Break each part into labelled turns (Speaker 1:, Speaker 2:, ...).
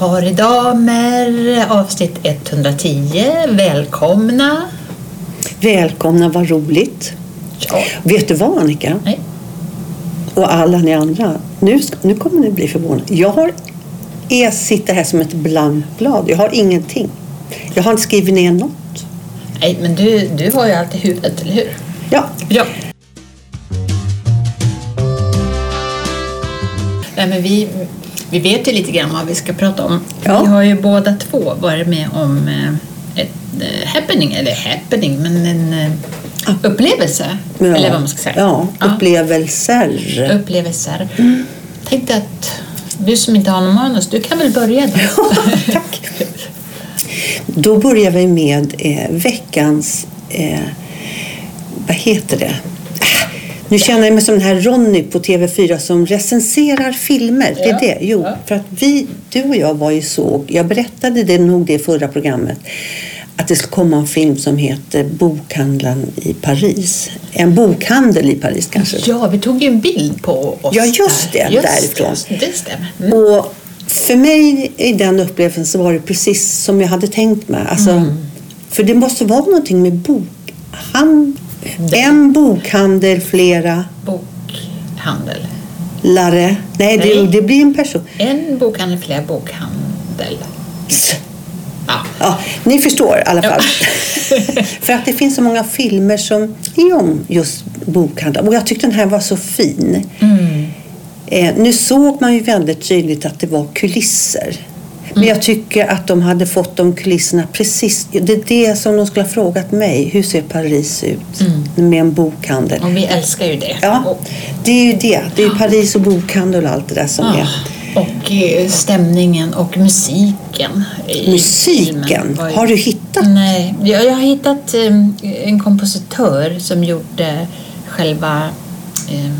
Speaker 1: Par i damer, avsnitt 110. Välkomna!
Speaker 2: Välkomna, vad roligt.
Speaker 1: Ja.
Speaker 2: Vet du vad Annika?
Speaker 1: Nej.
Speaker 2: Och alla ni andra. Nu, nu kommer ni bli förvånade. Jag, har, jag sitter här som ett blankt blad. Jag har ingenting. Jag har inte skrivit ner något.
Speaker 1: Nej, men du, du har ju allt i huvudet, eller hur?
Speaker 2: Ja,
Speaker 1: Ja. Nej, men vi, vi vet ju lite grann vad vi ska prata om.
Speaker 2: Ja.
Speaker 1: Vi har ju båda två varit med om eh, ett eh, happening, eller happening, men en eh, upplevelse.
Speaker 2: ja.
Speaker 1: Eller vad man ska säga.
Speaker 2: Ja, upplevelser.
Speaker 1: upplevelser. Tänkte att du som inte har någon manus, du kan väl börja då?
Speaker 2: Tack. Då börjar vi med eh, veckans... Eh, vad heter det? Nu känner jag mig som den här Ronny på TV4 som recenserar filmer. Det är
Speaker 1: Ja,
Speaker 2: det. Jo,
Speaker 1: ja.
Speaker 2: för att vi, du och jag var ju såg, jag berättade det nog det i förra programmet, att det skulle komma en film som heter Bokhandeln i Paris. En bokhandel i Paris kanske.
Speaker 1: Ja, vi tog ju en bild på oss
Speaker 2: Ja, just det, därifrån.
Speaker 1: Det, det stämmer. Mm.
Speaker 2: Och för mig i den upplevelsen så var det precis som jag hade tänkt mig. Alltså,
Speaker 1: Mm.
Speaker 2: För det måste vara någonting med bokhandel. En bokhandel, flera
Speaker 1: Bokhandel.
Speaker 2: lare. Nej, det,
Speaker 1: Nej.
Speaker 2: det blir en person.
Speaker 1: En bokhandel, fler bokhandel. Ja.
Speaker 2: Ja, ni förstår i alla fall. för att det finns så många filmer som är om just bokhandel. Och jag tyckte den här var så fin.
Speaker 1: Mm.
Speaker 2: Eh, nu såg man ju väldigt tydligt att det var kulisser. Men
Speaker 1: Mm.
Speaker 2: jag tycker att de hade fått de kulisserna precis. Det är det som de skulle ha frågat mig. Hur ser Paris ut med en bokhandel?
Speaker 1: Och vi älskar ju det.
Speaker 2: Ja, det är ju det. Det är ju Paris och bokhandel och allt det där som
Speaker 1: ja.
Speaker 2: är.
Speaker 1: och eh, stämningen och musiken.
Speaker 2: Musiken, har du hittat?
Speaker 1: Nej, jag, jag har hittat eh, en kompositör som gjorde själva eh,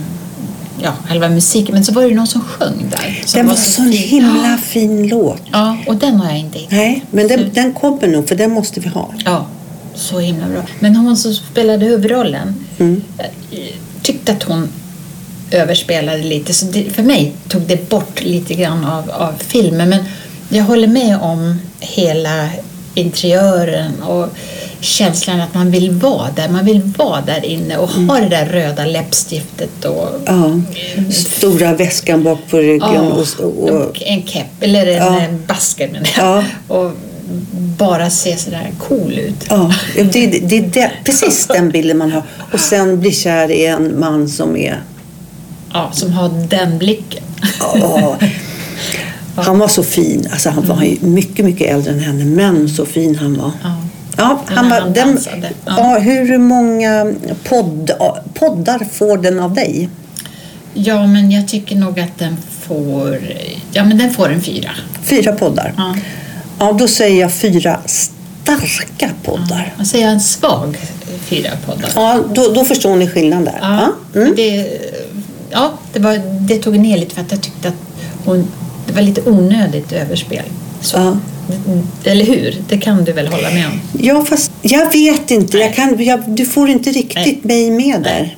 Speaker 1: Ja, själva musiken. Men så var det någon som sjöng där. som
Speaker 2: Den var så en
Speaker 1: fin.
Speaker 2: himla fin låt.
Speaker 1: Ja, och den har jag inte hittat.
Speaker 2: Nej, men den,
Speaker 1: Så-
Speaker 2: den kommer nog för den måste vi ha.
Speaker 1: Ja, så himla bra. Men hon som spelade huvudrollen,
Speaker 2: Mm.
Speaker 1: jag tyckte att hon överspelade lite. Så det, för mig tog det bort lite grann av, av filmen. Men jag håller med om hela interiören och känslan att man vill vara där. Man vill vara där inne och
Speaker 2: Mm.
Speaker 1: ha det där röda läppstiftet och,
Speaker 2: Ja. Stora väskan bak på ryggen.
Speaker 1: Ja,
Speaker 2: Och, och,
Speaker 1: och en kepp, eller en
Speaker 2: Ja.
Speaker 1: ja. basker menar jag.
Speaker 2: Ja.
Speaker 1: Och bara se sådär cool ut.
Speaker 2: Ja, det, det, det är det, precis den bilden man har. Och sen bli kär i en man som är...
Speaker 1: Ja, som har den blicken.
Speaker 2: Ja, han var så fin. Alltså, han var ju mycket, mycket äldre än henne, men så fin han var.
Speaker 1: Ja.
Speaker 2: Ja, han var,
Speaker 1: han
Speaker 2: den,
Speaker 1: ja.
Speaker 2: ja. hur många podd, poddar får den av dig?
Speaker 1: Ja, men jag tycker nog att den får... Ja, men den får en fyra.
Speaker 2: Fyra poddar.
Speaker 1: Ja.
Speaker 2: Ja, då säger jag fyra starka poddar.
Speaker 1: Och säger jag en svag fyra poddar.
Speaker 2: Ja, då, då förstår ni skillnaden där.
Speaker 1: Ja,
Speaker 2: Ja. Mm.
Speaker 1: det, ja det, var, det tog ner lite för att jag tyckte att hon, det var lite onödigt överspel. Så,
Speaker 2: Ja.
Speaker 1: Eller hur? Det kan du väl hålla med om?
Speaker 2: Ja, fast jag vet inte. Jag kan, jag, du får inte riktigt mig med där.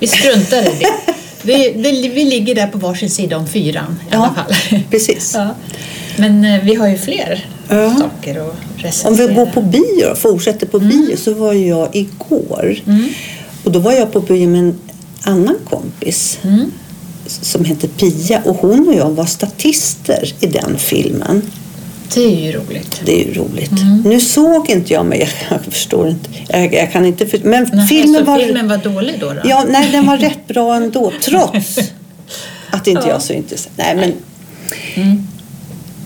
Speaker 1: Vi struntar i det. Vi, vi, vi ligger där på varsin sida om fyran i
Speaker 2: Ja,
Speaker 1: alla fall.
Speaker 2: precis.
Speaker 1: Ja. Men eh, vi har ju fler
Speaker 2: Ja.
Speaker 1: saker att recensera.
Speaker 2: Om vi går på bio, fortsätter på bio, så var jag igår. Och då var jag på bio med en annan kompis
Speaker 1: Mm.
Speaker 2: som heter Pia. Och hon och jag var statister i den filmen.
Speaker 1: Det är ju roligt.
Speaker 2: Det är ju roligt.
Speaker 1: Mm.
Speaker 2: Nu såg inte jag mig, jag förstår inte. Jag, jag kan inte för, men
Speaker 1: Nej,
Speaker 2: filmen var...
Speaker 1: filmen var dålig då? då?
Speaker 2: Ja, nej, den var rätt bra ändå, trots att inte
Speaker 1: Ja.
Speaker 2: jag så intresserad. Nej, men
Speaker 1: Mm.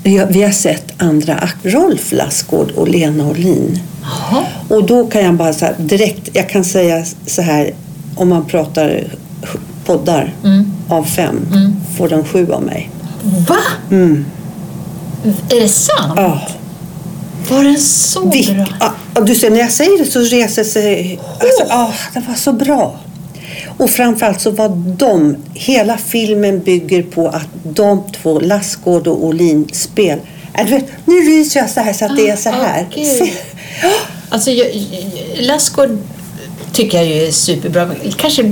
Speaker 2: vi, har, vi har sett andra akt. Rolf Lassgård och Lena Olin. Och då kan jag bara så här, direkt, jag kan säga så här, om man pratar poddar
Speaker 1: Mm.
Speaker 2: av fem, får den sju av mig.
Speaker 1: Va? Är det sant?
Speaker 2: Ja.
Speaker 1: Var den så
Speaker 2: Vilk,
Speaker 1: bra?
Speaker 2: ja, du ser, när jag säger det så reser sig... Alltså, ja, det var så bra. Och framförallt så var de... Hela filmen bygger på att de två, Lassgård och Olin, spel... Äh, vet, nu ryser jag så här så att det är så
Speaker 1: Ah,
Speaker 2: här.
Speaker 1: okej.
Speaker 2: Se-
Speaker 1: Alltså, jag- jag- Lassgård tycker jag ju är superbra. Kanske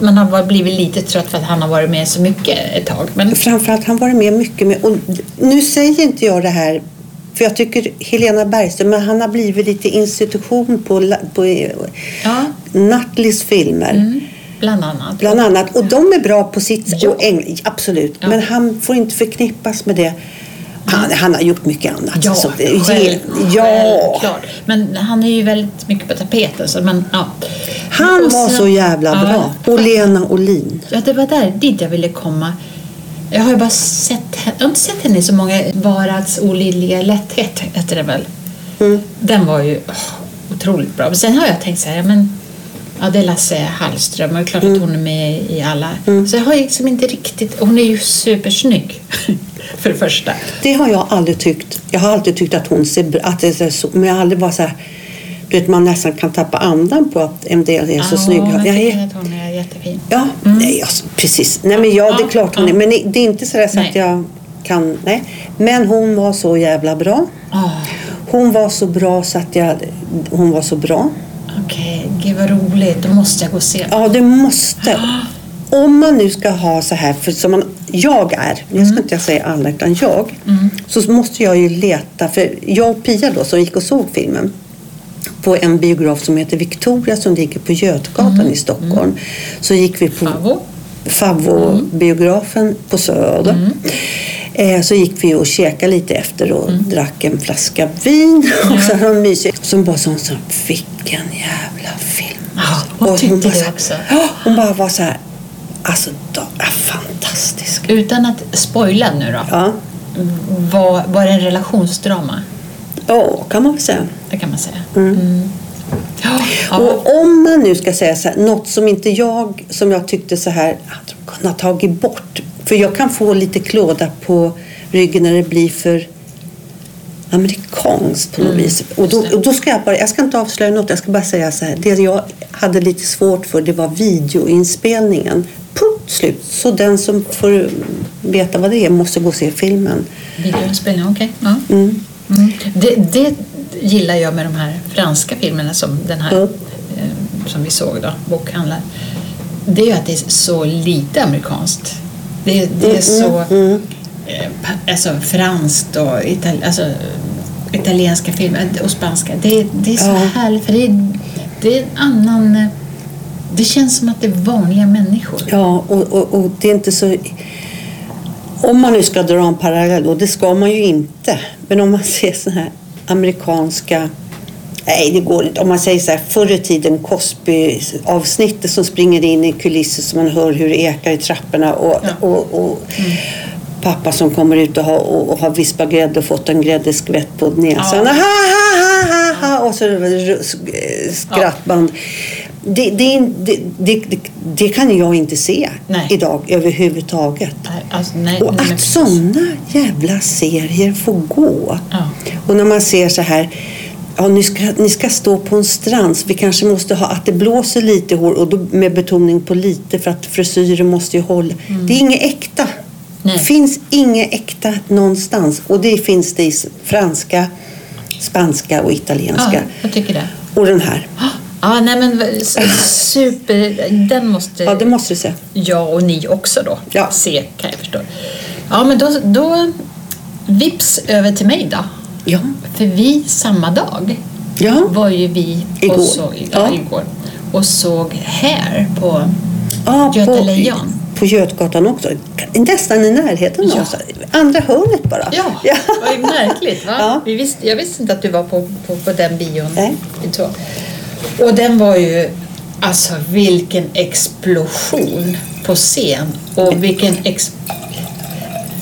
Speaker 1: man har blivit lite trött för att han har varit med så mycket ett tag. Men
Speaker 2: Framförallt han varit med mycket med. Och nu säger inte jag det här för jag tycker Helena Bergström, men han har blivit lite institution på, på
Speaker 1: ja,
Speaker 2: Nattlis filmer.
Speaker 1: mm, bland annat.
Speaker 2: Bland annat. Och de är bra på sitt
Speaker 1: Ja.
Speaker 2: och äng, Absolut.
Speaker 1: Ja.
Speaker 2: Men han får inte förknippas med det. Han, han har gjort mycket annat.
Speaker 1: Ja,
Speaker 2: Så det-
Speaker 1: själv,
Speaker 2: ja.
Speaker 1: självklart. Men han är ju väldigt mycket på tapeten. Så, men, ja.
Speaker 2: Han
Speaker 1: Och
Speaker 2: var
Speaker 1: sen-
Speaker 2: så jävla
Speaker 1: ja,
Speaker 2: bra. Och Lena Olin.
Speaker 1: Ja, det var där dit jag ville komma. Jag har ju bara sett jag har inte sett henne i så många Varads olidliga lätthet, heter det väl.
Speaker 2: Mm.
Speaker 1: Den var ju åh, otroligt bra. Men sen har jag tänkt så här, ja, men ja, det är Lasse Hallström och det är klart
Speaker 2: Mm.
Speaker 1: att hon är med i alla. Så jag har liksom inte riktigt, hon är ju supersnygg för det första.
Speaker 2: Det har jag aldrig tyckt. Jag har alltid tyckt att hon ser bra att det är så, men jag har aldrig varit så här, du vet, man nästan kan tappa andan på att en del är så
Speaker 1: ja,
Speaker 2: snygg. Jag
Speaker 1: tycker att hon är jättefin.
Speaker 2: ja, nej, alltså, precis. Nej, men ja, det är klart hon
Speaker 1: ja.
Speaker 2: är. Men det är inte så, där så att jag kan, nej. Men hon var så jävla bra.
Speaker 1: Oh,
Speaker 2: Hon var så bra så att jag, hon var så bra.
Speaker 1: Okej, gud vad roligt. Då måste jag gå och se.
Speaker 2: Ja, det måste. Om man nu ska ha så här, för som man, jag är, jag
Speaker 1: Mm.
Speaker 2: ska inte säga alla utan jag, så måste jag ju leta, för jag och Pia då som gick och såg filmen på en biograf som heter Victoria som ligger på Götgatan
Speaker 1: Mm.
Speaker 2: i Stockholm. Så gick vi på. Favvo-biografen på Söder. Eh, så gick vi och käkade lite efter och drack en flaska vin. Och så hade de mysigt. Som bara sa så vilken jävla film.
Speaker 1: Ja, hon
Speaker 2: Och
Speaker 1: tyckte
Speaker 2: bara
Speaker 1: det
Speaker 2: så
Speaker 1: också.
Speaker 2: Hon bara var så här, alltså, då, ja, fantastisk.
Speaker 1: Utan att spoila nu då.
Speaker 2: Ja,
Speaker 1: Var, var det en relationsdrama?
Speaker 2: ja kan man väl säga.
Speaker 1: Det kan man säga. Mm. Ja, ja.
Speaker 2: Och om man nu ska säga så här, något som inte jag, som jag tyckte så här, hade kunnat tagit bort. För jag kan få lite klåda på ryggen när det blir för amerikanskt på något vis. Och då, och då ska jag bara, jag ska inte avslöja något, jag ska bara säga så här. Det jag hade lite svårt för det var videoinspelningen. Punkt slut. Så den som får veta vad det är måste gå och se filmen.
Speaker 1: Videoinspelning, okej. Ja.
Speaker 2: Mm.
Speaker 1: Mm. Det, det gillar jag med de här franska filmerna som den här
Speaker 2: Mm.
Speaker 1: eh, som vi såg då, bokhandlar. Det är ju att det är så lite amerikanskt. Det, det är så eh, pa- alltså, franskt och itali- alltså, italienska filmer och spanska. Det, det är så
Speaker 2: Ja.
Speaker 1: härligt för det är, det är en annan... Det känns som att det är vanliga människor.
Speaker 2: Ja, och, och, och det är inte så... Om man nu ska dra en parallell, och det ska man ju inte. Men om man ser såna här amerikanska... Nej, det går inte. Om man säger så här, förr i tiden Cosby-avsnittet som springer in i kulisser så man hör hur det ekar i trapporna och,
Speaker 1: Ja.
Speaker 2: och, och pappa som kommer ut och har, och, och har vispat grädde och fått en gräddeskvätt på näsan.
Speaker 1: Ja.
Speaker 2: Ha, ha, ha, ha, ha, och så skrattband. Det, det, det, det, det, kan jag inte se
Speaker 1: Nej.
Speaker 2: idag överhuvudtaget.
Speaker 1: Nej, Alltså, nej,
Speaker 2: Och att sådana jävla serier får gå.
Speaker 1: Ja.
Speaker 2: Och när man ser så här, ja, ni, ska, ni ska stå på en strand, så vi kanske måste ha att det blåser lite hår och då med betoning på lite för att frisyren måste ju hålla. Det är inget äkta.
Speaker 1: Mm.
Speaker 2: Det finns inget äkta någonstans. Och det finns det i franska, spanska och italienska.
Speaker 1: Ja, jag tycker det.
Speaker 2: Och den här.
Speaker 1: Ja, nej men super. Den måste
Speaker 2: Ja, det måste du säga.
Speaker 1: jag och ni också då
Speaker 2: Ja.
Speaker 1: se, kan jag förstå. Ja, men då, då vips över till mig då.
Speaker 2: Ja.
Speaker 1: För vi samma dag
Speaker 2: Ja.
Speaker 1: var ju vi
Speaker 2: Igår.
Speaker 1: och såg, ja,
Speaker 2: Ja.
Speaker 1: igår, och såg här på
Speaker 2: Ja,
Speaker 1: Göta
Speaker 2: på,
Speaker 1: Lejon.
Speaker 2: På Götgatan också. Nästan i närheten
Speaker 1: Ja.
Speaker 2: oss. Andra hörnet bara.
Speaker 1: Ja, vad ju märkligt va?
Speaker 2: Ja.
Speaker 1: Vi visste, jag visste inte att du var på, på, på den bion.
Speaker 2: Nej.
Speaker 1: Så. Och den var ju, alltså vilken explosion på scen och vilken ex...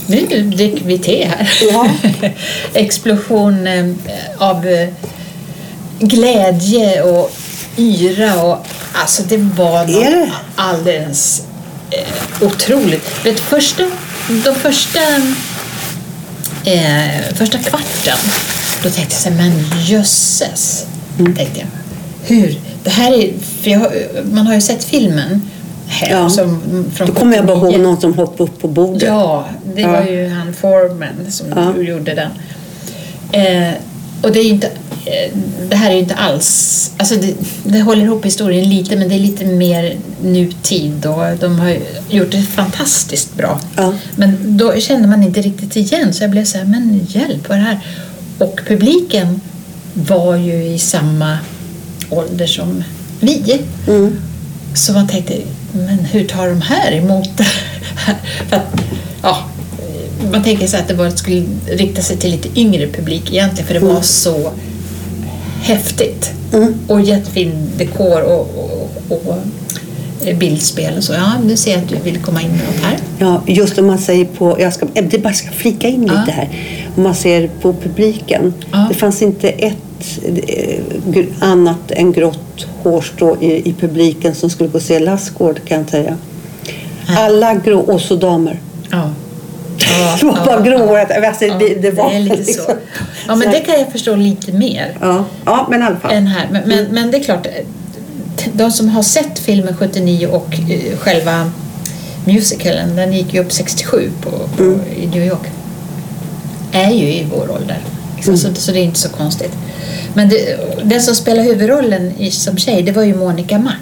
Speaker 1: Nu dricker vi te här.
Speaker 2: Ja.
Speaker 1: explosion eh, av eh, glädje och yra och alltså det var något alldeles eh, otroligt. Vet, första, de första eh, första kvarten, då tänkte jag så här, men jösses,
Speaker 2: Mm.
Speaker 1: tänkte jag. Hur? Det här är, jag, man har ju sett filmen här.
Speaker 2: Ja.
Speaker 1: Som, från
Speaker 2: Då kommer jag bara ihåg
Speaker 1: 79.
Speaker 2: någon som hoppade upp på bordet.
Speaker 1: Ja, det
Speaker 2: Ja.
Speaker 1: var ju han Foreman som
Speaker 2: Ja.
Speaker 1: gjorde den. Eh, och det är inte eh, det här är ju inte alls... Alltså det, det håller ihop historien lite, men det är lite mer nutid och de har gjort det fantastiskt bra.
Speaker 2: Ja.
Speaker 1: Men då kände man inte riktigt igen, så jag blev så här, men hjälp, vad är det här? Och publiken var ju i samma ålder som vi.
Speaker 2: Mm.
Speaker 1: Så man tänkte, men hur tar de här emot det här? För att, ja, man tänker sig att det var, skulle rikta sig till lite yngre publik egentligen för det var så häftigt.
Speaker 2: Mm.
Speaker 1: Och jättefin dekor och, och, och eh, bildspel och så. Ja, nu ser jag att du vill komma in med något här.
Speaker 2: Ja, just om man säger på, jag ska, det bara ska flika in
Speaker 1: Ja.
Speaker 2: lite här. Om man ser på publiken.
Speaker 1: Ja.
Speaker 2: Det fanns inte ett eh, annat än grått hårstrå i, i publiken som skulle gå och se Lassgård kan jag säga. Alla grå, och så damer.
Speaker 1: Ja. Ja,
Speaker 2: Det var bara gråhåret. Alltså,
Speaker 1: ja,
Speaker 2: det, det var
Speaker 1: är lite
Speaker 2: liksom-
Speaker 1: så. Ja, men det kan jag förstå lite mer.
Speaker 2: Ja, ja, men i alla fall.
Speaker 1: än här. Men, men, men det är klart, de som har sett filmen 79 och eh, själva musicalen, den gick ju upp 67 på, på, i New York, är ju i vår ålder. Liksom, så, så det är inte så konstigt. Men det, den som spelar huvudrollen i, som tjej, det var ju Monica Mac.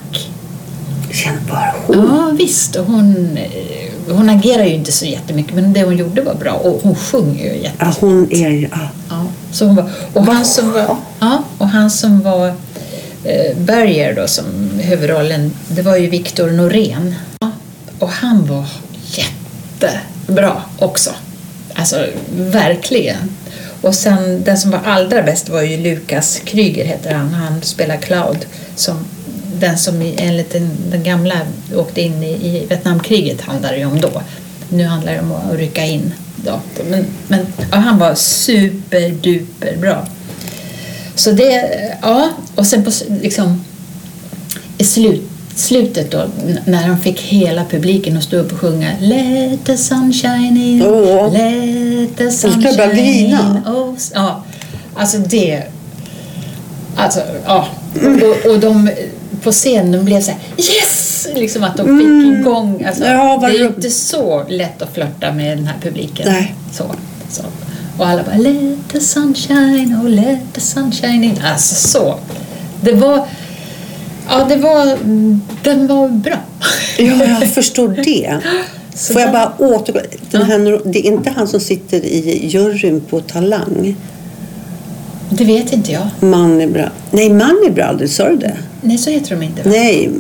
Speaker 2: Känn bara hon.
Speaker 1: Ja visst, hon, eh, hon agerar ju inte så jättemycket men det hon gjorde var bra och hon sjunger ju jätte
Speaker 2: Ja, hon är ju... Ja.
Speaker 1: Ja, så hon var, och, han som var, ja, och han som var eh, Berger då som huvudrollen, det var ju Viktor Norén. Ja, och han var jättebra också. Alltså verkligen. Och sen den som var allra bäst var ju Lukas Kryger heter han. Han spelar Cloud. Som, den som enligt den, den gamla åkte in i, i Vietnamkriget handlar det ju om då. Nu handlar det om att rycka in. Då. Men, men ja, han var superduper bra. Så det, ja, och sen på liksom i slut, slutet då när de fick hela publiken att stå upp och sjunga Let the sunshine in,
Speaker 2: Åh.
Speaker 1: let the sunshine in. Oh, ja, alltså det... Alltså, ja. Och, och de på scenen de blev så här yes! Liksom att de fick igång. Alltså,
Speaker 2: Mm. Ja,
Speaker 1: det är ju inte så lätt att flörta med den här publiken.
Speaker 2: Nej.
Speaker 1: Så, så. Och alla bara let the sunshine, oh let the sunshine in. Alltså så. Det var... Ja, det var... Den var bra.
Speaker 2: Ja, jag förstår det.
Speaker 1: Så
Speaker 2: Får jag bara återgå? Den här, det är inte han som sitter i juryn på Talang.
Speaker 1: Det vet inte jag.
Speaker 2: Man är bra. Nej, man är bra aldrig. Sa du det?
Speaker 1: Nej, så heter de inte. va?
Speaker 2: Nej,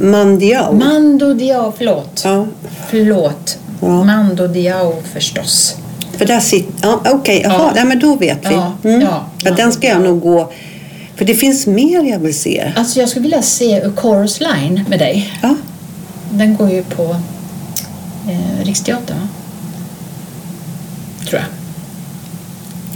Speaker 2: man Diao.
Speaker 1: Mando Diao, förlåt.
Speaker 2: Ja,
Speaker 1: Förlåt.
Speaker 2: Ja.
Speaker 1: Mando Diao förstås.
Speaker 2: för där sitter... Ja, Okej, jaha.
Speaker 1: Ja.
Speaker 2: Nej, men då vet vi.
Speaker 1: Ja,
Speaker 2: Mm.
Speaker 1: ja.
Speaker 2: ja, den ska jag nog gå... För det finns mer jag vill se.
Speaker 1: Alltså jag skulle vilja se A Chorus Line med dig.
Speaker 2: Ja,
Speaker 1: Den går ju på eh, Riksteatern? Tror jag.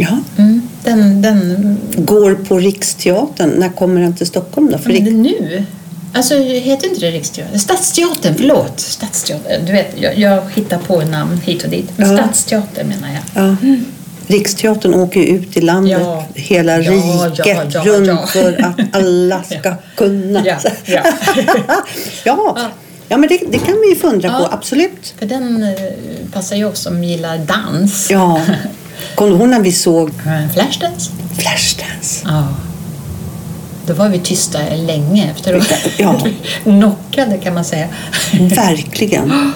Speaker 2: ja.
Speaker 1: Mm. Den, den,
Speaker 2: Går på Riksteatern. När kommer den till Stockholm då? För Rik-
Speaker 1: nu? Alltså heter inte det Riksteatern? Stadsteatern, förlåt. Stadsteatern. Du vet, jag, jag hittar på namn hit och dit. Men
Speaker 2: Ja.
Speaker 1: Stadsteatern menar jag.
Speaker 2: Ja. Riksteatern åker ju ut i landet,
Speaker 1: Ja.
Speaker 2: hela
Speaker 1: Ja,
Speaker 2: riket
Speaker 1: ja,
Speaker 2: runt för att alla ska kunna.
Speaker 1: Ja, ja.
Speaker 2: ja. ja, men det, det kan vi ju fundra på, absolut.
Speaker 1: För den eh, passar ju oss som gillar dans.
Speaker 2: Ja. Kommer du ihåg när vi såg
Speaker 1: Flashdance.
Speaker 2: Flashdance?
Speaker 1: Ja. Då var vi tysta länge efteråt.
Speaker 2: Ja.
Speaker 1: Knockade kan man säga.
Speaker 2: Verkligen.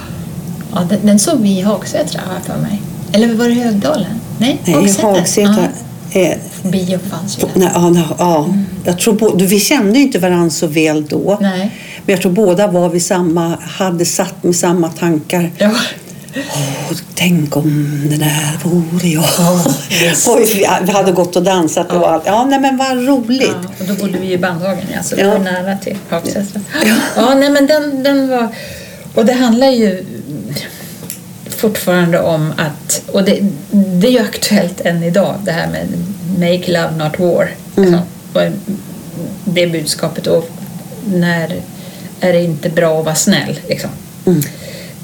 Speaker 1: Ja, den, den såg vi i Hagsätra har jag för mig. Eller var det Högdalen? Nej,
Speaker 2: Nej, Hagsätra. Eh,
Speaker 1: Ja, bio fanns ju där.
Speaker 2: ja, ja. Jag tror både, vi kände inte varandra så väl då.
Speaker 1: Nej.
Speaker 2: Men jag tror båda var vi samma, hade satt med samma tankar.
Speaker 1: Ja.
Speaker 2: Åh, tänk om det där vore jag.
Speaker 1: Ja, visst.
Speaker 2: Oj, vi hade gått och dansat och allt. Ja, nej, men vad roligt.
Speaker 1: Ja, och då bodde vi i Bandhagen, ja, så det
Speaker 2: Ja.
Speaker 1: nära till Hagsätra. Ja. nej, men den, den var... Och det handlar ju fortfarande om att... Och det, det är ju aktuellt än idag, det här med Make Love Not War.
Speaker 2: Mm.
Speaker 1: Alltså, det budskapet. Och när är det inte bra att vara snäll? Liksom.
Speaker 2: Mm.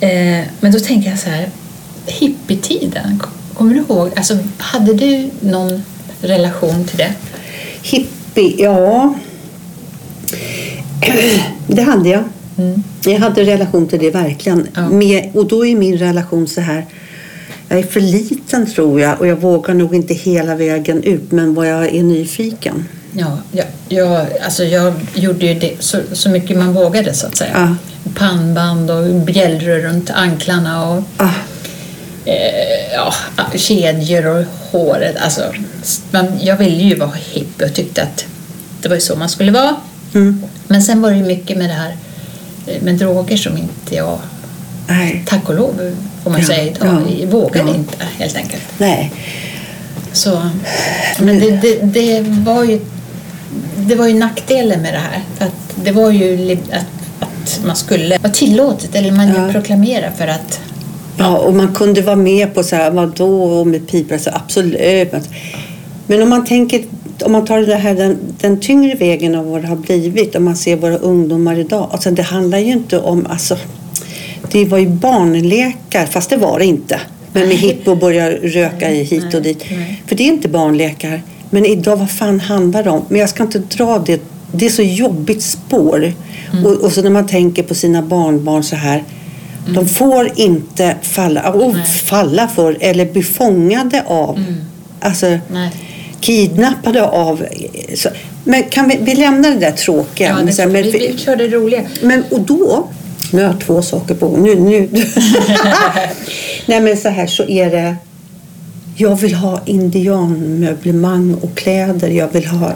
Speaker 1: Eh, men då tänker jag så här, hippietiden, kommer du ihåg? Alltså, hade du någon relation till det?
Speaker 2: Hippie, ja. Det hade jag.
Speaker 1: Mm.
Speaker 2: Jag hade relation till det verkligen.
Speaker 1: Ja.
Speaker 2: Med, och då är min relation så här. Jag är för liten tror jag och jag vågar nog inte hela vägen ut men vad jag är nyfiken.
Speaker 1: Ja, jag, jag, alltså jag gjorde ju det så, så mycket man vågade så att säga.
Speaker 2: Ja.
Speaker 1: Pannband och bjällror runt anklarna och
Speaker 2: Ah,
Speaker 1: eh, ja, kedjor och håret. Alltså, man, jag ville ju vara hipp och tyckte att det var ju så man skulle vara.
Speaker 2: mm,
Speaker 1: Men sen var det ju mycket med det här med droger som inte jag,
Speaker 2: nej,
Speaker 1: tack och lov får man
Speaker 2: Ja,
Speaker 1: säga idag,
Speaker 2: ja,
Speaker 1: vågade
Speaker 2: ja.
Speaker 1: inte helt enkelt.
Speaker 2: nej.
Speaker 1: Så, men det, det, det, var ju, det var ju nackdelen med det här. För att det var ju att, att man skulle vara tillåtet, eller man
Speaker 2: Ja.
Speaker 1: proklamerar för att
Speaker 2: Ja, och man kunde vara med på så här, vadå, med pipa, så absolut. Men om man tänker, om man tar det här, den, den tyngre vägen av vad det har blivit, om man ser våra ungdomar idag. Alltså det handlar ju inte om, alltså, det var ju barnlekar, fast det var det inte. Men med hipp och börja röka i hit och dit. För det är inte barnlekar. Men idag, vad fan handlar det om? Men jag ska inte dra det. Det är så jobbigt spår. Och, och så när man tänker på sina barnbarn så här. De får inte falla,
Speaker 1: Nej.
Speaker 2: falla för eller bli fångade av. Alltså
Speaker 1: nej,
Speaker 2: kidnappade av. Så, men kan vi, vi lämna det där tråkiga.
Speaker 1: ja, det,
Speaker 2: så men,
Speaker 1: vi, vi kör det roliga.
Speaker 2: men och då, nu har jag två saker på nu, nu. Nej men så här så är det. Jag vill ha indianmöblemang och kläder. Jag vill ha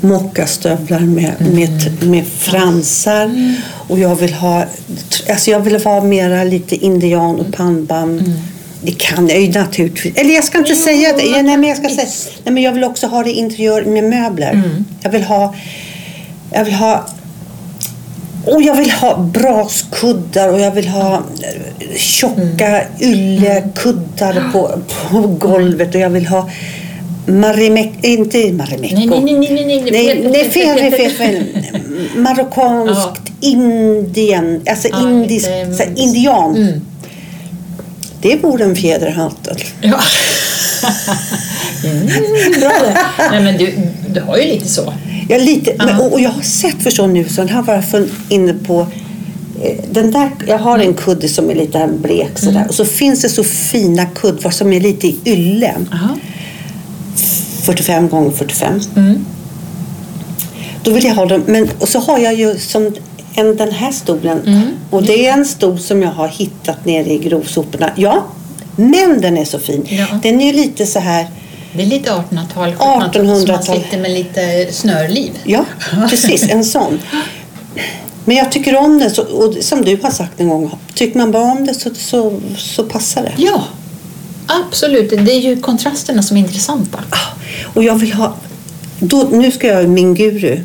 Speaker 2: mockastövlar med, med, med fransar. Och jag vill ha, alltså jag vill ha mera lite indian och pannband. Det kan jag ju naturligtvis. Eller jag ska inte
Speaker 1: Jo,
Speaker 2: säga det. Ja, nej, men jag ska säga. Nej, men jag vill också ha det interiör med möbler. Jag vill ha, jag vill ha och jag vill ha braskuddar och jag vill ha eh, tjocka yllekuddar på, på golvet och jag vill ha Marimek, inte Marimekko.
Speaker 1: Nej, nej, nej, nej, nej, nej.
Speaker 2: Fel, fel, fel, fel. Marockanskt, Indien, alltså
Speaker 1: Ja,
Speaker 2: indisk,
Speaker 1: lite,
Speaker 2: så här, indian.
Speaker 1: Mm.
Speaker 2: Det vore en fjäderhatt.
Speaker 1: Ja. Mm, bra det. Nej, men du, du har ju lite så.
Speaker 2: Jag, lite, men,
Speaker 1: Ja.
Speaker 2: och, och jag har sett för nu, så bara funnit inne på eh, den där, jag har en kudde som är lite blek sådär.
Speaker 1: Mm.
Speaker 2: Och så finns det så fina kuddar som är lite i ylle.
Speaker 1: Aha.
Speaker 2: 45 gånger 45.
Speaker 1: Mm.
Speaker 2: Då vill jag ha dem. Men, och så har jag ju som en, den här stolen.
Speaker 1: Mm.
Speaker 2: Och det är en stol som jag har hittat nere i grovsoporna. Ja, men den är så fin.
Speaker 1: Ja.
Speaker 2: Den är ju lite så här.
Speaker 1: Det är lite 1800-tal,
Speaker 2: 1800-tal.
Speaker 1: som man sitter med lite snörliv.
Speaker 2: Ja, precis. En sån. Men jag tycker om den. Så, och som du har sagt en gång. Tycker man bara om det så, så, så passar det.
Speaker 1: Ja, absolut. Det är ju kontrasterna som är intressanta.
Speaker 2: Ah, Och jag vill ha... Då, nu ska jag min guru.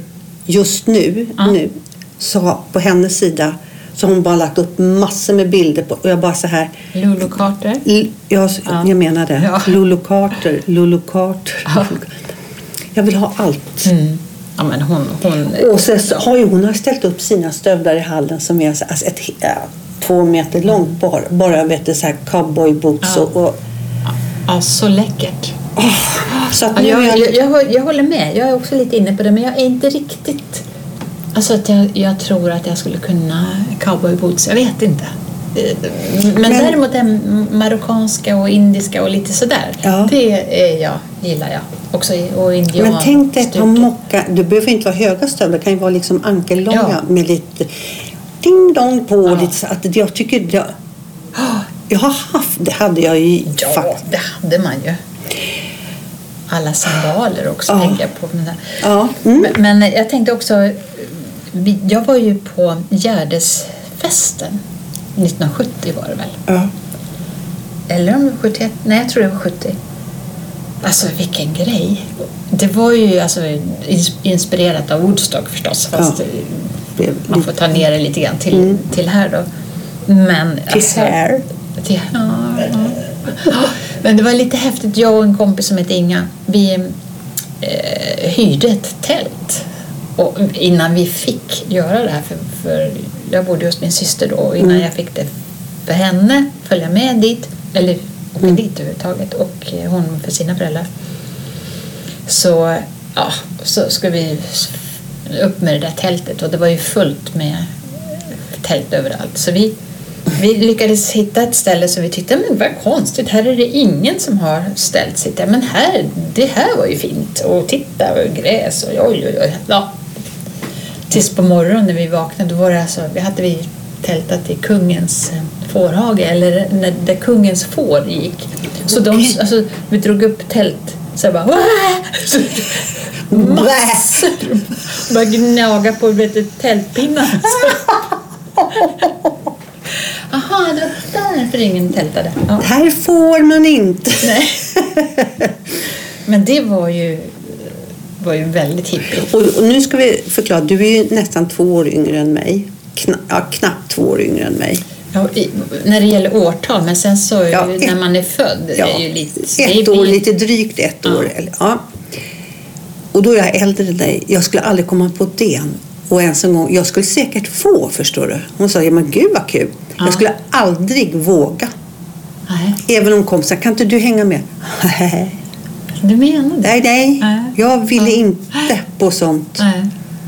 Speaker 2: Just nu,
Speaker 1: Ja.
Speaker 2: nu så på hennes sida så har hon bara lagt upp massor med bilder på och jag bara så här
Speaker 1: Lulu Carter.
Speaker 2: Jag,
Speaker 1: Ja.
Speaker 2: jag menar det.
Speaker 1: Ja.
Speaker 2: Lulu Carter, Lulu Carter.
Speaker 1: Ja.
Speaker 2: Jag vill ha allt.
Speaker 1: Mm. Ja, men hon, hon,
Speaker 2: Och så har ju hon har ställt upp sina stövlar i hallen som är så- alltså ett, ja, två meter långt bara, bara vet du, så här cowboyboots
Speaker 1: Ja.
Speaker 2: och, och
Speaker 1: ja, så läckert.
Speaker 2: så att
Speaker 1: Ja,
Speaker 2: nu är
Speaker 1: jag, jag, jag håller med. Jag är också lite inne på det, men jag är inte riktigt... Alltså att jag, jag tror att jag skulle kunna cowboyboots. Jag vet inte. Eh, Men,
Speaker 2: Men-
Speaker 1: däremot det marockanska och indiska och lite sådär.
Speaker 2: Ja.
Speaker 1: Det är jag, gillar jag. Också och indian.
Speaker 2: Men tänk dig ett par mocka. Du behöver inte vara höga stövlar. Det kan ju vara liksom ankellånga
Speaker 1: Ja.
Speaker 2: med lite ding dong på.
Speaker 1: Ja.
Speaker 2: Lite så att jag tycker det, jag har haft, det hade jag ju
Speaker 1: Ja,
Speaker 2: faktiskt.
Speaker 1: det hade man ju. Alla sandaler också
Speaker 2: Ja.
Speaker 1: tänker jag på. Men,
Speaker 2: Ja. Mm.
Speaker 1: men, men jag tänkte också, jag var ju på Gärdesfesten 1970 var det väl?
Speaker 2: Ja.
Speaker 1: Eller om det var 71? Nej, jag tror det var 70. Alltså vilken grej! Det var ju alltså, ins- inspirerat av Woodstock förstås. Fast
Speaker 2: Ja.
Speaker 1: eh, man får ta ner det lite grann till, till här då. Men,
Speaker 2: Till här?
Speaker 1: Till, ja, ja. Men det var lite häftigt. Jag och en kompis som hette Inga, vi eh, hyrde ett tält. Och innan vi fick göra det här, för, för jag bodde hos min syster då, och innan
Speaker 2: Mm.
Speaker 1: jag fick det för henne, följa med dit, eller åka dit överhuvudtaget, och hon för sina föräldrar. Så, ja, så ska vi upp med det där tältet och det var ju fullt med tält överallt. Så vi, vi lyckades hitta ett ställe som vi tyckte, men vad konstigt, här är det ingen som har ställt där. Men här, det här var ju fint. Och titta, och gräs och oj, oj, oj. Ja. Tills på morgonen när vi vaknade, då var det alltså, vi hade vi tältat i kungens eh, fårhage, eller när, där kungens får gick. Så de, alltså, vi drog upp tält, så jag bara massor. Började gnaga på vet tältpinnar. Jaha, det var därför ingen tältade. Ja.
Speaker 2: Här får man inte.
Speaker 1: Nej. Men det var ju, var ju väldigt hippie.
Speaker 2: Och, och nu ska vi förklara, du är ju nästan två år yngre än mig. Kna, ja, knappt två år yngre än mig.
Speaker 1: Ja, i, när det gäller årtal, men sen så
Speaker 2: Ja,
Speaker 1: ju,
Speaker 2: ett-
Speaker 1: när man är född, det är ju lite... det
Speaker 2: ett år, lite drygt ett
Speaker 1: Ja.
Speaker 2: år. Ja. Och då är jag äldre än dig. Jag skulle aldrig komma på det. Och ens en gång, jag skulle säkert få, förstår du. Hon sa, ja men gud vad kul.
Speaker 1: Ja.
Speaker 2: Jag skulle aldrig våga.
Speaker 1: Nej,
Speaker 2: Även om kompisar, kan inte du hänga med?
Speaker 1: du menar det?
Speaker 2: nej, nej.
Speaker 1: Nej.
Speaker 2: Jag ville
Speaker 1: Ja.
Speaker 2: inte på sånt.
Speaker 1: Nej.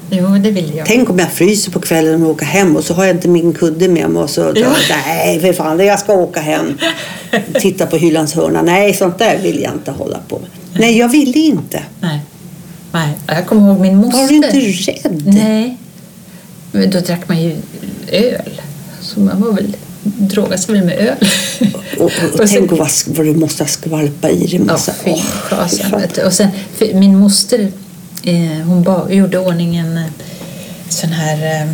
Speaker 1: Jo, det vill jag.
Speaker 2: Tänk om jag fryser på kvällen och åker hem och så har jag inte min kudde med mig och så
Speaker 1: Ja.
Speaker 2: nej för fan, jag ska åka hem. Titta på hyllans hörna. Nej, sånt där vill jag inte hålla på med. Nej, jag ville inte.
Speaker 1: Nej. Nej. Jag kommer ihåg min moster.
Speaker 2: Var du inte rädd?
Speaker 1: Nej. Men då drack man ju öl. Så man var väl, drogade sig väl med öl.
Speaker 2: Och, och, och
Speaker 1: Och sen-
Speaker 2: tänk vad, vad du måste skvalpa i dig.
Speaker 1: Ja, fy fasen. Och sen, min moster eh, hon ba, gjorde ordning en eh, sån här, eh,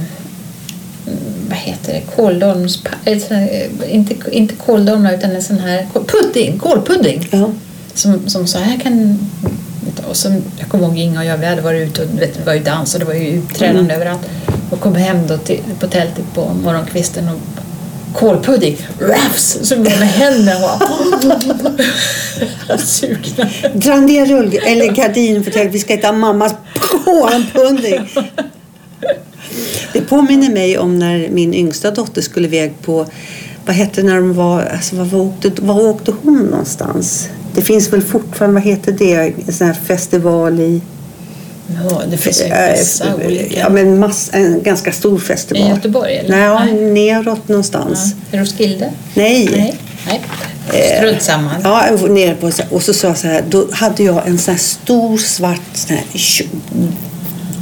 Speaker 1: vad heter det, kåldolms... eh, eh, Inte, inte kåldolmar utan en sån här pudding, kålpudding.
Speaker 2: Ja.
Speaker 1: Som, som så här kan... Och som, jag kommer ihåg Inga och jag, vi hade varit ute och vet, det var ju dans och det var ju uppträdande
Speaker 2: Mm.
Speaker 1: överallt. Och kom hem då till, på tältet på morgonkvisten och kålpudding, rafs, så med händerna och sugna.
Speaker 2: Dra ner rull eller gardinen för att vi ska äta mammas kålpudding. Det påminner mig om när min yngsta dotter skulle iväg på, vad hette det när de var, alltså var, var, åkte, var åkte hon någonstans? Det finns väl fortfarande, vad heter det, en sån här festival i...
Speaker 1: Ja, det finns ju
Speaker 2: eh,
Speaker 1: massa olika.
Speaker 2: Ja, men mass, en ganska stor festival.
Speaker 1: I Göteborg, eller?
Speaker 2: Nej, ja,
Speaker 1: Nej.
Speaker 2: neråt någonstans.
Speaker 1: Ja. Roskilde?
Speaker 2: Nej.
Speaker 1: Nej. Nej. Strunt samma.
Speaker 2: Ja, nere på, och så sa jag så här, då hade jag en sån här stor svart sån här,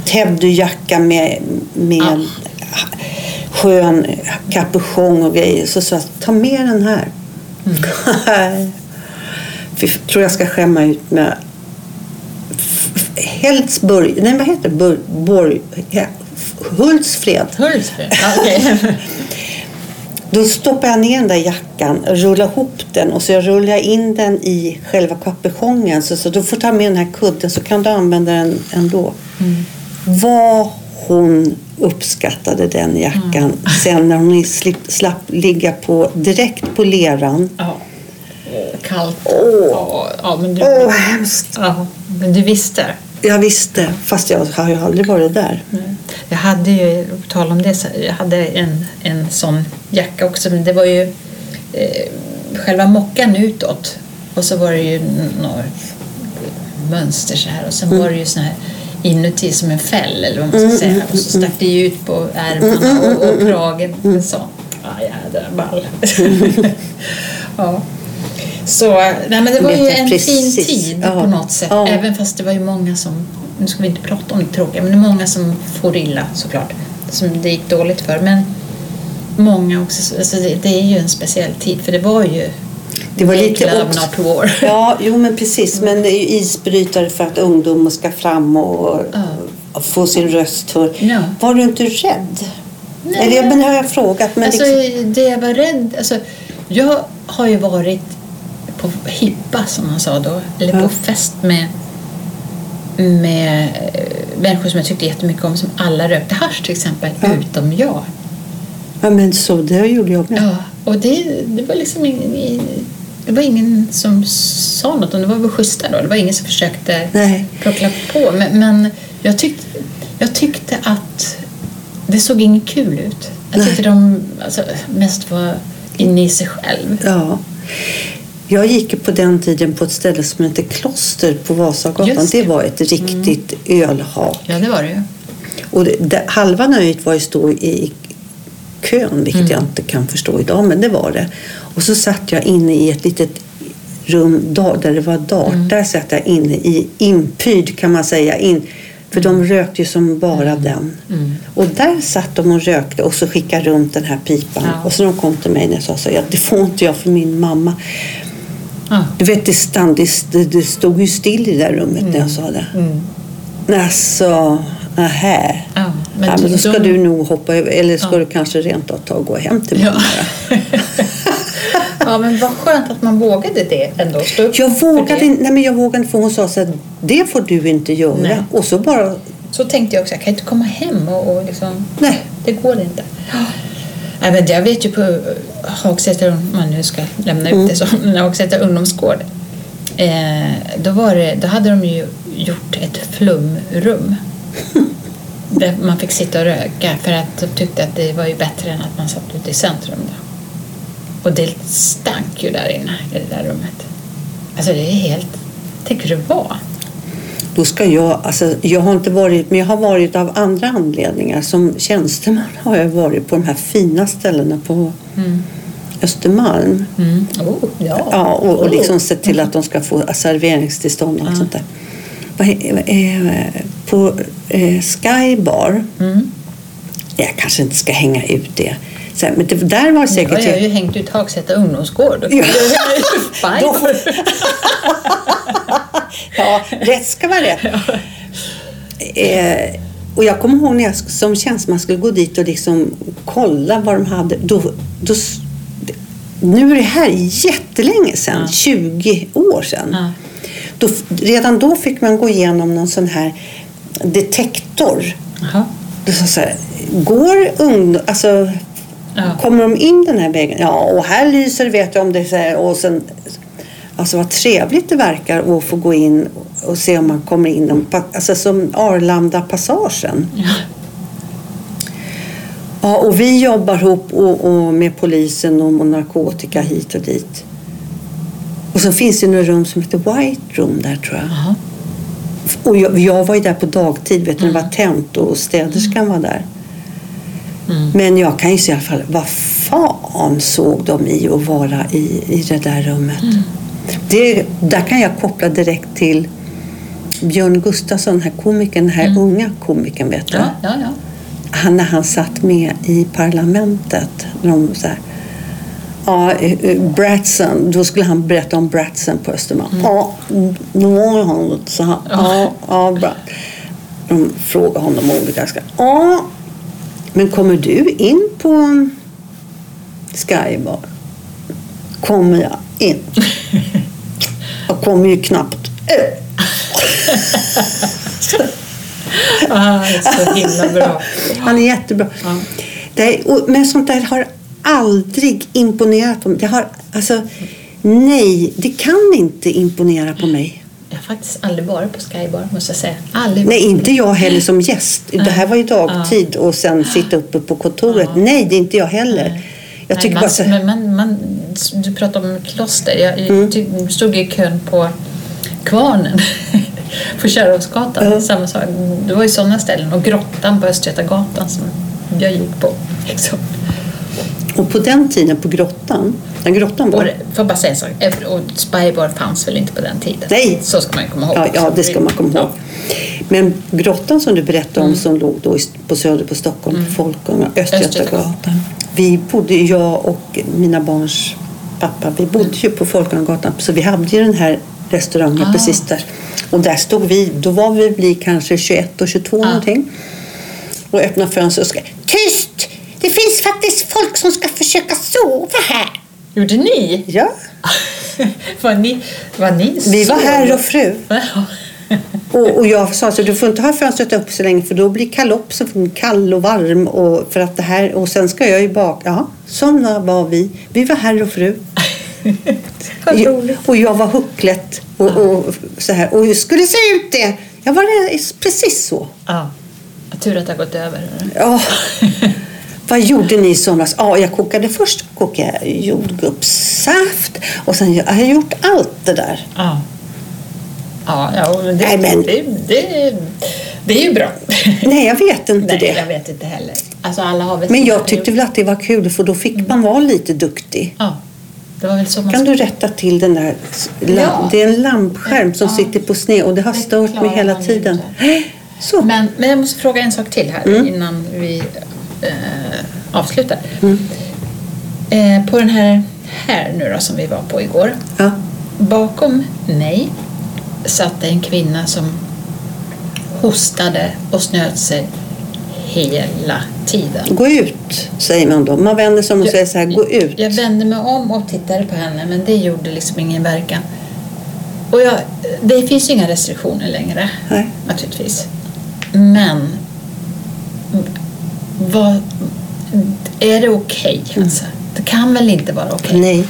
Speaker 2: teddyjacka med, med skön kapuschong och grejer. Så sa jag, ta med den här. Fy, tror jag ska skämma ut med Heldsburg, nej vad heter det? Bur, Borg, ja, Hultsfred.
Speaker 1: Hultsfred? Okej.
Speaker 2: Då stoppar jag ner den där jackan, rullar ihop den och så jag rullar in den i själva kapuschongen. Så, så du får ta med den här kudden så kan du använda den ändå. Vad hon uppskattade den jackan sen när hon slip, slapp ligga på, direkt på leran.
Speaker 1: ja. Kallt.
Speaker 2: Åh.
Speaker 1: Ja, ja, men du,
Speaker 2: vad hemskt!
Speaker 1: ja, men du visste.
Speaker 2: Jag visste, fast jag har ju aldrig varit där.
Speaker 1: Mm. Jag hade ju, på tal om det, jag hade en, en sån jacka också. Men det var ju eh, själva mockan utåt. Och så var det ju några mönster så här. Och sen var det ju så här inuti som en fäll eller vad man ska säga. Och så stack det ju ut på ärmarna och, och kragen. Så. Ja, jädra ball. ja. Så nej, men det var ju en
Speaker 2: precis.
Speaker 1: fin tid
Speaker 2: Ja.
Speaker 1: på något sätt.
Speaker 2: Ja.
Speaker 1: Även fast det var ju många som, nu ska vi inte prata om det tråkiga, men det är många som får illa såklart. Som det gick dåligt för. Men många också, alltså det, det är ju en speciell tid för det var ju
Speaker 2: Det var
Speaker 1: Make
Speaker 2: lite
Speaker 1: love not war.
Speaker 2: Ja, jo men precis. Men det är ju isbrytare för att ungdomar ska fram och och få sin röst hörd.
Speaker 1: Ja.
Speaker 2: Var du inte rädd?
Speaker 1: Nej.
Speaker 2: Eller men har jag frågat. Men
Speaker 1: alltså,
Speaker 2: liksom,
Speaker 1: det jag var rädd, alltså, jag har ju varit på hippa som man sa då, eller på fest med med eh, människor som jag tyckte jättemycket om, som alla rökte hasch till exempel, utom jag.
Speaker 2: ja, men så det gjorde jag med.
Speaker 1: Ja, och det, det var liksom ingen, det var ingen som sa något, det var väl schyssta då. Det var ingen som försökte
Speaker 2: Nej.
Speaker 1: plockla på. Men, men jag, tyckte, jag tyckte att det såg inget kul ut. Jag
Speaker 2: Nej.
Speaker 1: tyckte de alltså, mest var inne i sig själv.
Speaker 2: Ja. Jag gick på den tiden på ett ställe som hette Kloster på Vasagatan. Det.
Speaker 1: det. Mm.
Speaker 2: var ett riktigt ölhak.
Speaker 1: Ja, det var det ju.
Speaker 2: Och det, det, halva nöjet var ju stå i kön, vilket jag inte kan förstå idag, men det var det. Och så satt jag inne i ett litet rum där det var dart. Där satt jag inne i inpyd kan man säga. In, för de rökte ju som bara den. Och där satt de och rökte och så skickade runt den här pipan.
Speaker 1: Ja.
Speaker 2: Och så de kom till mig jag sa så ja, det får inte jag för min mamma.
Speaker 1: Ja.
Speaker 2: Du vet, det, stand, det, det stod ju still i det där rummet när jag sa det. Alltså, nähä.
Speaker 1: Ja,
Speaker 2: Men, ja, men då ska
Speaker 1: de-
Speaker 2: du nog hoppa över, eller ska
Speaker 1: Ja.
Speaker 2: du kanske rent av ta och gå hem till
Speaker 1: Ja.
Speaker 2: mamma.
Speaker 1: ja, men vad skönt att man vågade det ändå. Stå upp
Speaker 2: Jag vågade, inte- nej men jag vågade för hon sa så att det får du inte göra.
Speaker 1: Nej.
Speaker 2: Och så bara,
Speaker 1: Så tänkte jag också, jag kan inte komma hem och, och liksom,
Speaker 2: nej.
Speaker 1: det går inte. Men jag vet ju på Hagsätra, om man nu ska lämna ut det som, Hagsätra ungdomsgård. Eh, då, var det, då hade de ju gjort ett flumrum. där man fick sitta och röka för att de tyckte att det var ju bättre än att man satt ute i centrum. Då. Och det stank ju där inne i det där rummet. Alltså det är helt... Tänk hur det var.
Speaker 2: Då ska jag, alltså jag har inte varit, men jag har varit av andra anledningar. Som tjänsteman har jag varit på de här fina ställena på Östermalm.
Speaker 1: Mm. Oh, ja.
Speaker 2: Ja, och, och
Speaker 1: Oh.
Speaker 2: liksom sett till att de ska få serveringstillstånd och allt sånt där. Eh, På eh, Skybar,
Speaker 1: Mm.
Speaker 2: jag kanske inte ska hänga ut det. Men det, där var säkert...
Speaker 1: har jag ju hängt ut Hagsätra ungdomsgård.
Speaker 2: Ja. Då får- ja, rätt ska vara rätt. Eh, och jag kommer ihåg när jag som tjänsteman skulle gå dit och liksom kolla vad de hade. Då, då, nu är det här jättelänge sedan,
Speaker 1: Ja.
Speaker 2: 20 år sedan.
Speaker 1: Ja.
Speaker 2: Då, redan då fick man gå igenom någon sån här detektor.
Speaker 1: Jaha.
Speaker 2: Det så här, går ungdom, alltså,
Speaker 1: Ja.
Speaker 2: kommer de in den här vägen? Ja, och här lyser det, vet jag om det så här, och sen, Alltså vad trevligt det verkar att få gå in och se om man kommer in. Alltså som Arlanda-passagen.
Speaker 1: Ja.
Speaker 2: Ja, och vi jobbar ihop och, och med polisen och, och narkotika hit och dit. Och så finns det några rum som heter White Room där tror jag.
Speaker 1: Jaha.
Speaker 2: Och jag, jag var ju där på dagtid, vet du, det var tänt och städerskan var där.
Speaker 1: Mm.
Speaker 2: Men jag kan ju säga i alla fall, vad fan såg de i att vara i, i det där rummet?
Speaker 1: Mm.
Speaker 2: Det, där kan jag koppla direkt till Björn Gustafsson, den här komikern, den här unga komikern, vet du.
Speaker 1: Mm. Ja, ja, ja.
Speaker 2: Han, när han satt med i parlamentet. när De, så här, ja, eh, eh, Bratsen, då skulle han berätta om Bratsen på Östermalm. Ja, då var han så här. Ja, ja, Brat. De frågade honom olika saker. Ja, men kommer du in på Skybar? Kommer jag in? Jag kommer ju knappt ut.
Speaker 1: Ah, så himla bra.
Speaker 2: Han är jättebra.
Speaker 1: Ja.
Speaker 2: Det är, och, men sånt där har aldrig imponerat på mig. Det har, alltså, nej, det kan inte imponera på mig.
Speaker 1: Jag har faktiskt aldrig varit på Skybar, måste jag säga. Aldrig
Speaker 2: Nej, inte jag heller som gäst. Det här var ju dagtid och sen sitta uppe på kontoret. Nej, det är inte jag heller. Jag tycker
Speaker 1: Nej,
Speaker 2: bara så,
Speaker 1: man, men man, man, du pratar om kloster. Jag,
Speaker 2: Mm.
Speaker 1: stod i kön på Kvarnen på Kärrhovsgatan.
Speaker 2: Ja.
Speaker 1: Samma sak. Det var ju sådana ställen. Och Grottan på Östgötagatan som jag gick på. Liksom.
Speaker 2: och på den tiden, på grottan, när grottan
Speaker 1: Och
Speaker 2: var...
Speaker 1: det- får bara säga en sak. Och Spybar fanns väl inte på den tiden?
Speaker 2: Nej.
Speaker 1: Så ska man komma ihåg.
Speaker 2: Ja, ja, det ska man komma ihåg. Men grottan som du berättade
Speaker 1: Mm.
Speaker 2: om som låg då på Söder på Stockholm, på Folkunga, Östgötagatan.
Speaker 1: Östgötagatan.
Speaker 2: Vi bodde, jag och mina barns pappa, vi bodde ju på Folkungagatan. Så vi hade ju den här restaurangen
Speaker 1: Ah.
Speaker 2: precis där. Och där stod vi, då var vi bli kanske 21 och 22
Speaker 1: Ah.
Speaker 2: någonting. Och öppnade fönstret och ska Tyst! Det finns faktiskt folk som ska försöka sova här.
Speaker 1: Gjorde ni?
Speaker 2: Ja,
Speaker 1: var ni, var ni
Speaker 2: vi var herr och fru. Och, och jag sa så du får inte ha fönstret upp så länge för då blir kalopsen kall och varm. Och, för att det här, och sen ska jag ju bak. Ja, sådana var vi. Vi var herr och fru. Jag, och jag var hucklet och, och så här. Och hur skulle se ut det? Jag var det, precis så.
Speaker 1: Ja. Tur att det har gått över.
Speaker 2: Ja. Vad gjorde ni i somras? Ja, jag kokade först kokade jag jordgubbssaft och sen jag har gjort allt det där.
Speaker 1: Ja. Ja, ja men det,
Speaker 2: Nej, men-
Speaker 1: det, det, det är ju bra.
Speaker 2: Nej, jag vet inte
Speaker 1: Nej,
Speaker 2: det.
Speaker 1: jag vet inte heller. Alltså alla har
Speaker 2: Men jag tyckte väl att det var kul för då fick man vara lite duktig.
Speaker 1: Ja, det var väl så man
Speaker 2: Kan du rätta till den där?
Speaker 1: Ja.
Speaker 2: Det är en lampskärm som
Speaker 1: Ja.
Speaker 2: sitter på sned och det har stört mig hela tiden. Så.
Speaker 1: Men, men jag måste fråga en sak till här
Speaker 2: Mm.
Speaker 1: innan vi eh, avslutar.
Speaker 2: Mm.
Speaker 1: Eh, på den här, här nu då som vi var på igår.
Speaker 2: Ja.
Speaker 1: Bakom mig satt en kvinna som hostade och snöt sig hela tiden.
Speaker 2: Gå ut, säger man då. Man vänder sig om och säger så här, gå ut.
Speaker 1: Jag vände mig om och tittade på henne men det gjorde liksom ingen verkan. Och jag, det finns ju inga restriktioner längre
Speaker 2: Nej.
Speaker 1: naturligtvis. Men vad, är det okej? Alltså? Det kan väl inte vara okej?
Speaker 2: Nej.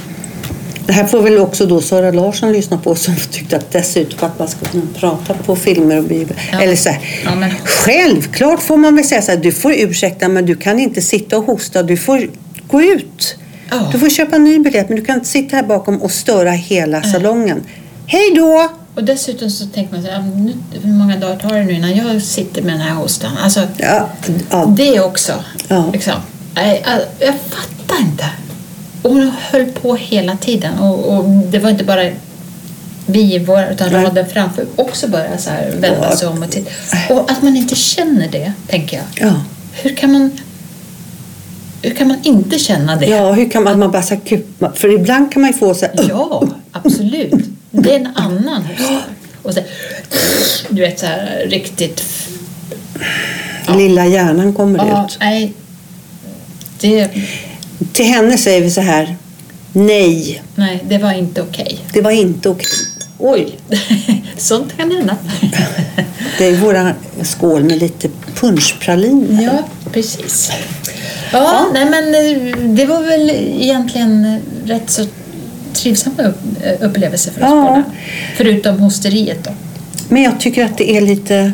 Speaker 2: Det här får väl också då Sara Larsson lyssna på som tyckte att dessutom att man ska kunna prata på filmer och bio.
Speaker 1: Ja.
Speaker 2: Eller så här.
Speaker 1: Ja, men-
Speaker 2: Självklart får man väl säga så här, du får ursäkta men du kan inte sitta och hosta, du får gå ut.
Speaker 1: Ja.
Speaker 2: Du får köpa en ny biljett men du kan inte sitta här bakom och störa hela salongen. Hej då!
Speaker 1: Och dessutom så tänker man så här, nu, hur många dagar tar det nu innan jag sitter med den här hostan? Alltså,
Speaker 2: Ja, ja.
Speaker 1: det också.
Speaker 2: Ja.
Speaker 1: Liksom. Nej, jag, jag fattar inte. Och höll på hela tiden. Och, och det var inte bara vi i vår, utan
Speaker 2: Nej.
Speaker 1: raden framför också började så här vända
Speaker 2: Ja.
Speaker 1: sig om och titta. Och att man inte känner det, tänker jag.
Speaker 2: Ja.
Speaker 1: Hur kan man, hur kan man inte känna det?
Speaker 2: ja, hur kan man, man bara så här, för ibland kan man ju få så här,
Speaker 1: Ja, absolut. Det är en annan hosta. Och så, du vet så här riktigt...
Speaker 2: lilla hjärnan kommer
Speaker 1: Ja,
Speaker 2: ut.
Speaker 1: nej. Det,
Speaker 2: Till henne säger vi så här, nej,
Speaker 1: nej, det var inte okej.
Speaker 2: det var inte okej.
Speaker 1: Oj, sånt kan hända.
Speaker 2: Det är våra skål med lite punschpraliner.
Speaker 1: Ja, precis. Ja, nej men eh, det var väl egentligen rätt så trivsamma eh, upplevelser för oss
Speaker 2: Ja.
Speaker 1: båda. Förutom hosteriet då.
Speaker 2: Men jag tycker att det är lite...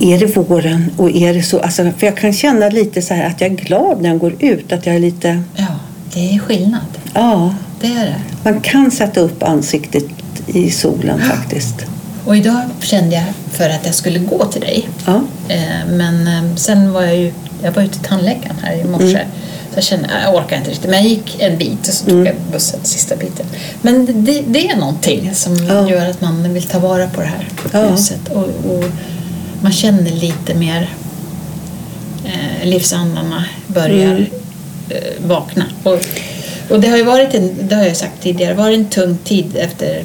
Speaker 2: Är det våren och är det så... Alltså, för jag kan känna lite så här att jag är glad när jag går ut. Att jag är lite...
Speaker 1: Ja, det är skillnad.
Speaker 2: Ja,
Speaker 1: Det är det.
Speaker 2: man kan sätta upp ansiktet i solen faktiskt.
Speaker 1: Och idag kände jag för att jag skulle gå till dig.
Speaker 2: Ja.
Speaker 1: Eh, Men eh, sen var jag ju jag var ute till tandläkaren här i morse.
Speaker 2: Mm.
Speaker 1: Så jag kände jag orkar inte riktigt. Men jag gick en bit och så tog
Speaker 2: Mm.
Speaker 1: jag bussen sista biten. Men det, det är någonting som
Speaker 2: Ja.
Speaker 1: gör att man vill ta vara på det här
Speaker 2: Ja.
Speaker 1: huset. Och, och man känner lite mer eh, livsandarna börjar
Speaker 2: Mm.
Speaker 1: eh, vakna. Och, och det har ju varit en, det har jag sagt tidigare, varit en tung tid efter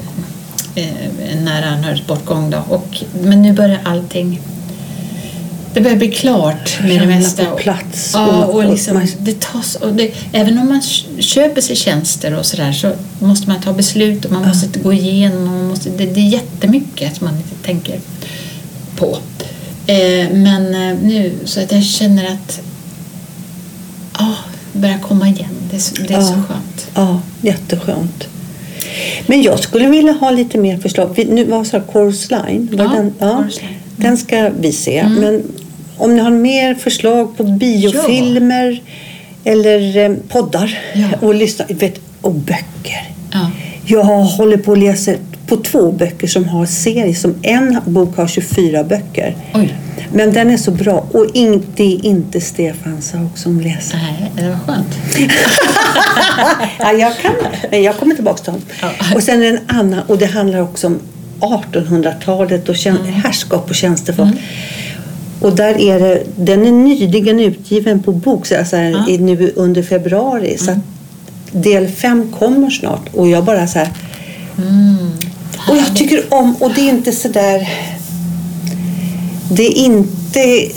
Speaker 1: eh, en nära anhörigs bortgång. Då. Och, men nu börjar allting det börjar bli klart med det mesta.
Speaker 2: på plats.
Speaker 1: Ja,
Speaker 2: Och-
Speaker 1: och liksom, det tas, och det, även om man köper sig tjänster och sådär så måste man ta beslut och man måste gå igenom. och Man måste, det, det är jättemycket som man inte tänker på. Eh, men eh, nu så att jag känner att ja, det börjar komma igen. Det är, så, det är så
Speaker 2: Ja.
Speaker 1: skönt.
Speaker 2: Ja, jätteskönt. Men jag skulle vilja ha lite mer förslag. Vi- Nu var så här, Chorus Line. Var
Speaker 1: Ja,
Speaker 2: den, ja,
Speaker 1: Chorus Line. Mm.
Speaker 2: den ska vi se. Men om ni har mer förslag på biofilmer eller eh, poddar
Speaker 1: Ja.
Speaker 2: och, lyssna, vet, och böcker.
Speaker 1: Ja.
Speaker 2: Jag håller på att läsa på två böcker som har serie. Som en bok har 24 böcker.
Speaker 1: Oj.
Speaker 2: Men den är så bra. Och in, det är inte Stefan Sauk som läser.
Speaker 1: Nej, det var skönt.
Speaker 2: ja, jag kan men jag kommer tillbaka till honom.
Speaker 1: Ja.
Speaker 2: Och sen en annan och det handlar också om 1800-talet och tjän-
Speaker 1: Mm.
Speaker 2: härskap och tjänstefolk. Och där är det, den är nyligen utgiven på bok så alltså
Speaker 1: Ja.
Speaker 2: nu under februari. Så att del fem kommer snart och jag bara så här.
Speaker 1: Mm.
Speaker 2: Och jag tycker om, och det är inte så där. Det är inte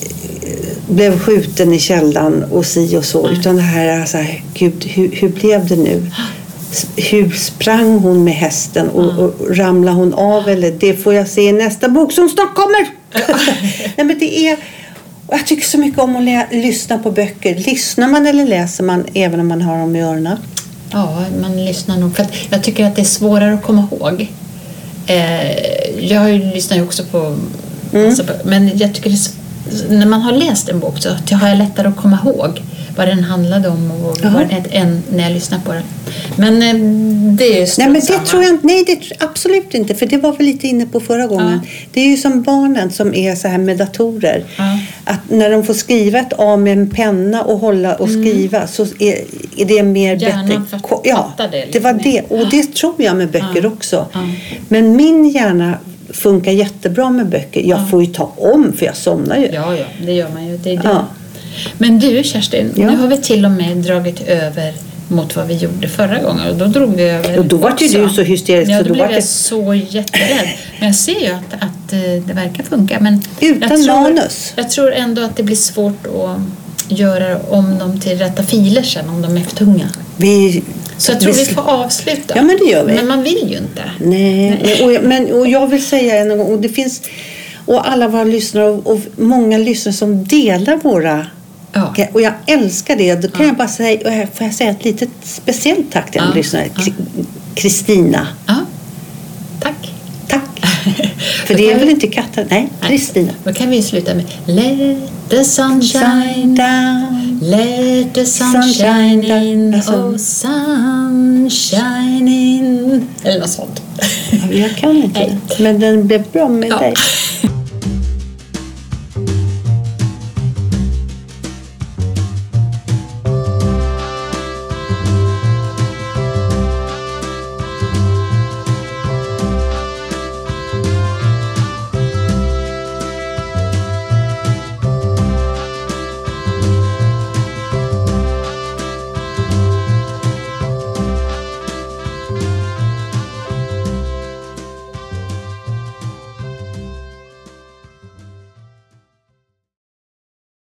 Speaker 2: blev skjuten i källan och si och så. Utan det här är så här, gud hur, hur blev det nu? Hur sprang hon med hästen och, och ramlade hon av? Eller det får jag se i nästa bok som snart kommer. Nej, men det är, och jag tycker så mycket om att lä- lyssna på böcker. Lyssnar man eller läser man även om man har dem i öronen?
Speaker 1: Ja, man lyssnar nog. För att jag tycker att det är svårare att komma ihåg. Eh, jag lyssnar ju också på massa böcker, men jag tycker det när man har läst en bok så har jag lättare att komma ihåg vad den handlade om och vad den hette än när jag lyssnar på den. Men eh, det är ju
Speaker 2: Nej, men det
Speaker 1: strunt
Speaker 2: tror
Speaker 1: samma.
Speaker 2: jag. Nej, det absolut inte. För det var vi lite inne på förra gången.
Speaker 1: Ja.
Speaker 2: Det är ju som barnen som är så här med datorer.
Speaker 1: Ja.
Speaker 2: Att när de får skriva ett A med en penna och hålla och skriva så är, är det mer
Speaker 1: Hjärnan
Speaker 2: bättre. Ko- Ja,
Speaker 1: det
Speaker 2: det var
Speaker 1: mer.
Speaker 2: det. Och det tror jag med böcker
Speaker 1: Ja.
Speaker 2: också.
Speaker 1: Ja.
Speaker 2: Men min hjärna funkar jättebra med böcker. Jag får ju ta om för jag somnar ju.
Speaker 1: Ja, ja, det gör man ju. Det är det.
Speaker 2: Ja.
Speaker 1: Men du Kerstin,
Speaker 2: Ja.
Speaker 1: nu har vi till och med dragit över mot vad vi gjorde förra gången och då drog vi över
Speaker 2: Och då vart ju du så hysterisk,
Speaker 1: Ja,
Speaker 2: så
Speaker 1: då,
Speaker 2: då
Speaker 1: blev jag
Speaker 2: det-
Speaker 1: så jätterädd. Men jag ser ju att, att eh, det verkar funka. Men
Speaker 2: Utan
Speaker 1: jag tror,
Speaker 2: manus.
Speaker 1: Jag tror ändå att det blir svårt att göra om dem till rätta filer sen om de är för tunga.
Speaker 2: Vi,
Speaker 1: Så jag tror vi
Speaker 2: sl-
Speaker 1: får avsluta.
Speaker 2: Ja, men det gör vi.
Speaker 1: Men man vill ju inte.
Speaker 2: Nej, och, jag- men, och jag vill säga en gång, och det finns och alla våra lyssnare och, och många lyssnare som delar våra
Speaker 1: Ja.
Speaker 2: och jag älskar det. Då kan
Speaker 1: Ja.
Speaker 2: jag bara säga, får jag säga ett litet speciellt tack till en
Speaker 1: Ja.
Speaker 2: lyssnare, Kristina.
Speaker 1: ja. Tack.
Speaker 2: Tack! För det är väl inte katten? Nej, Kristina.
Speaker 1: Då kan vi sluta med Let the sunshine
Speaker 2: down.
Speaker 1: Let the sun
Speaker 2: Sunshine
Speaker 1: shine in.
Speaker 2: Alltså-
Speaker 1: oh sunshine in. Eller något sånt.
Speaker 2: Jag kan inte
Speaker 1: Nej.
Speaker 2: det. Men den blev bra med dig.